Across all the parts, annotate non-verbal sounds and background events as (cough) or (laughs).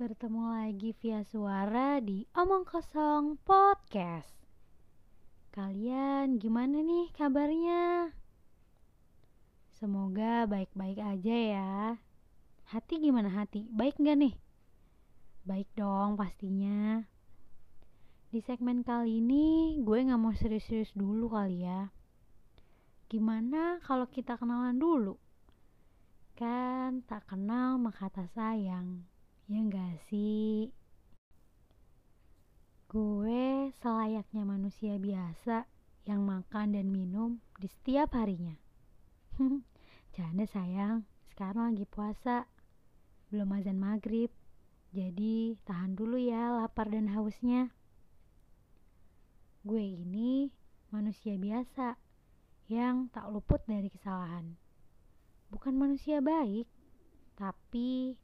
lagi via suara di Omong Kosong Podcast. Kalian gimana nih kabarnya? Semoga baik-baik aja ya. Hati gimana hati? Baik gak nih? Baik dong pastinya. Di segmen kali ini gue gak mau serius-serius dulu kali ya. Gimana kalau kita kenalan dulu? Kan tak kenal maka tak sayang. Ya enggak sih? Gue selayaknya manusia biasa yang makan dan minum di setiap harinya. (laughs) Canda sayang, sekarang lagi puasa. Belum azan maghrib. Jadi tahan dulu ya lapar dan hausnya. Gue ini manusia biasa yang tak luput dari kesalahan. Bukan manusia baik, tapi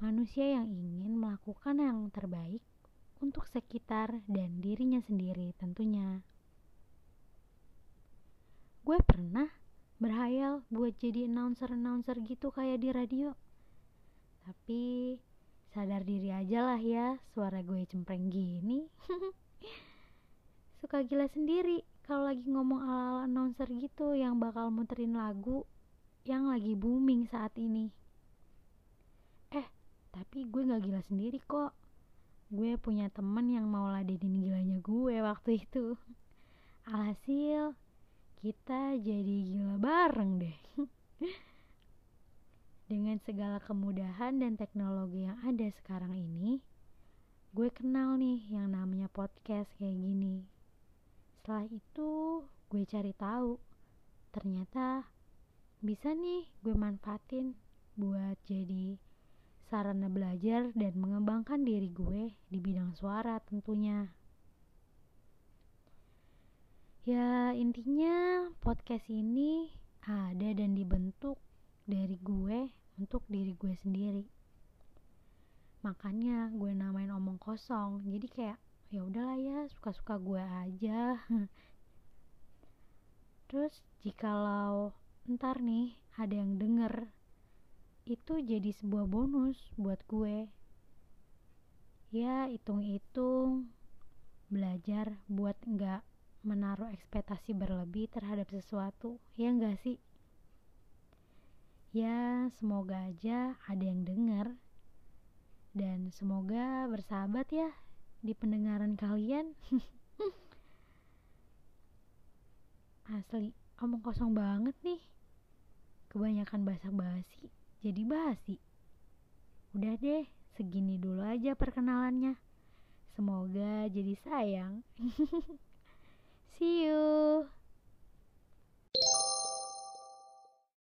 manusia yang ingin melakukan yang terbaik untuk sekitar dan dirinya sendiri tentunya. Gue pernah berhayal buat jadi announcer-announcer gitu kayak di radio. Tapi sadar diri aja lah ya, suara gue cempreng gini. (laughs) Suka gila sendiri kalau lagi ngomong ala-ala announcer gitu yang bakal muterin lagu yang lagi booming saat ini. Tapi gue gak gila sendiri kok. Gue punya temen yang mau ladenin gilanya gue waktu itu. Alhasil, kita jadi gila bareng deh. (laughs) Dengan segala kemudahan dan teknologi yang ada sekarang ini, gue kenal nih yang namanya podcast kayak gini. Setelah itu, gue cari tahu. Ternyata bisa nih gue manfaatin buat jadi sarana belajar dan mengembangkan diri gue di bidang suara tentunya. Ya, intinya podcast ini ada dan dibentuk dari gue untuk diri gue sendiri. Makanya gue namain omong kosong. Jadi kayak ya udahlah ya, suka-suka gue aja. (laughs) Terus jikalau ntar nih ada yang denger itu jadi sebuah bonus buat gue. Ya hitung-hitung belajar buat nggak menaruh ekspektasi berlebih terhadap sesuatu ya enggak sih? Ya semoga aja ada yang denger dan semoga bersahabat ya di pendengaran kalian. (laughs) Asli omong kosong banget nih. Kebanyakan bahasa basi jadi basi. Udah deh, segini dulu aja perkenalannya. Semoga jadi sayang. (laughs) See you.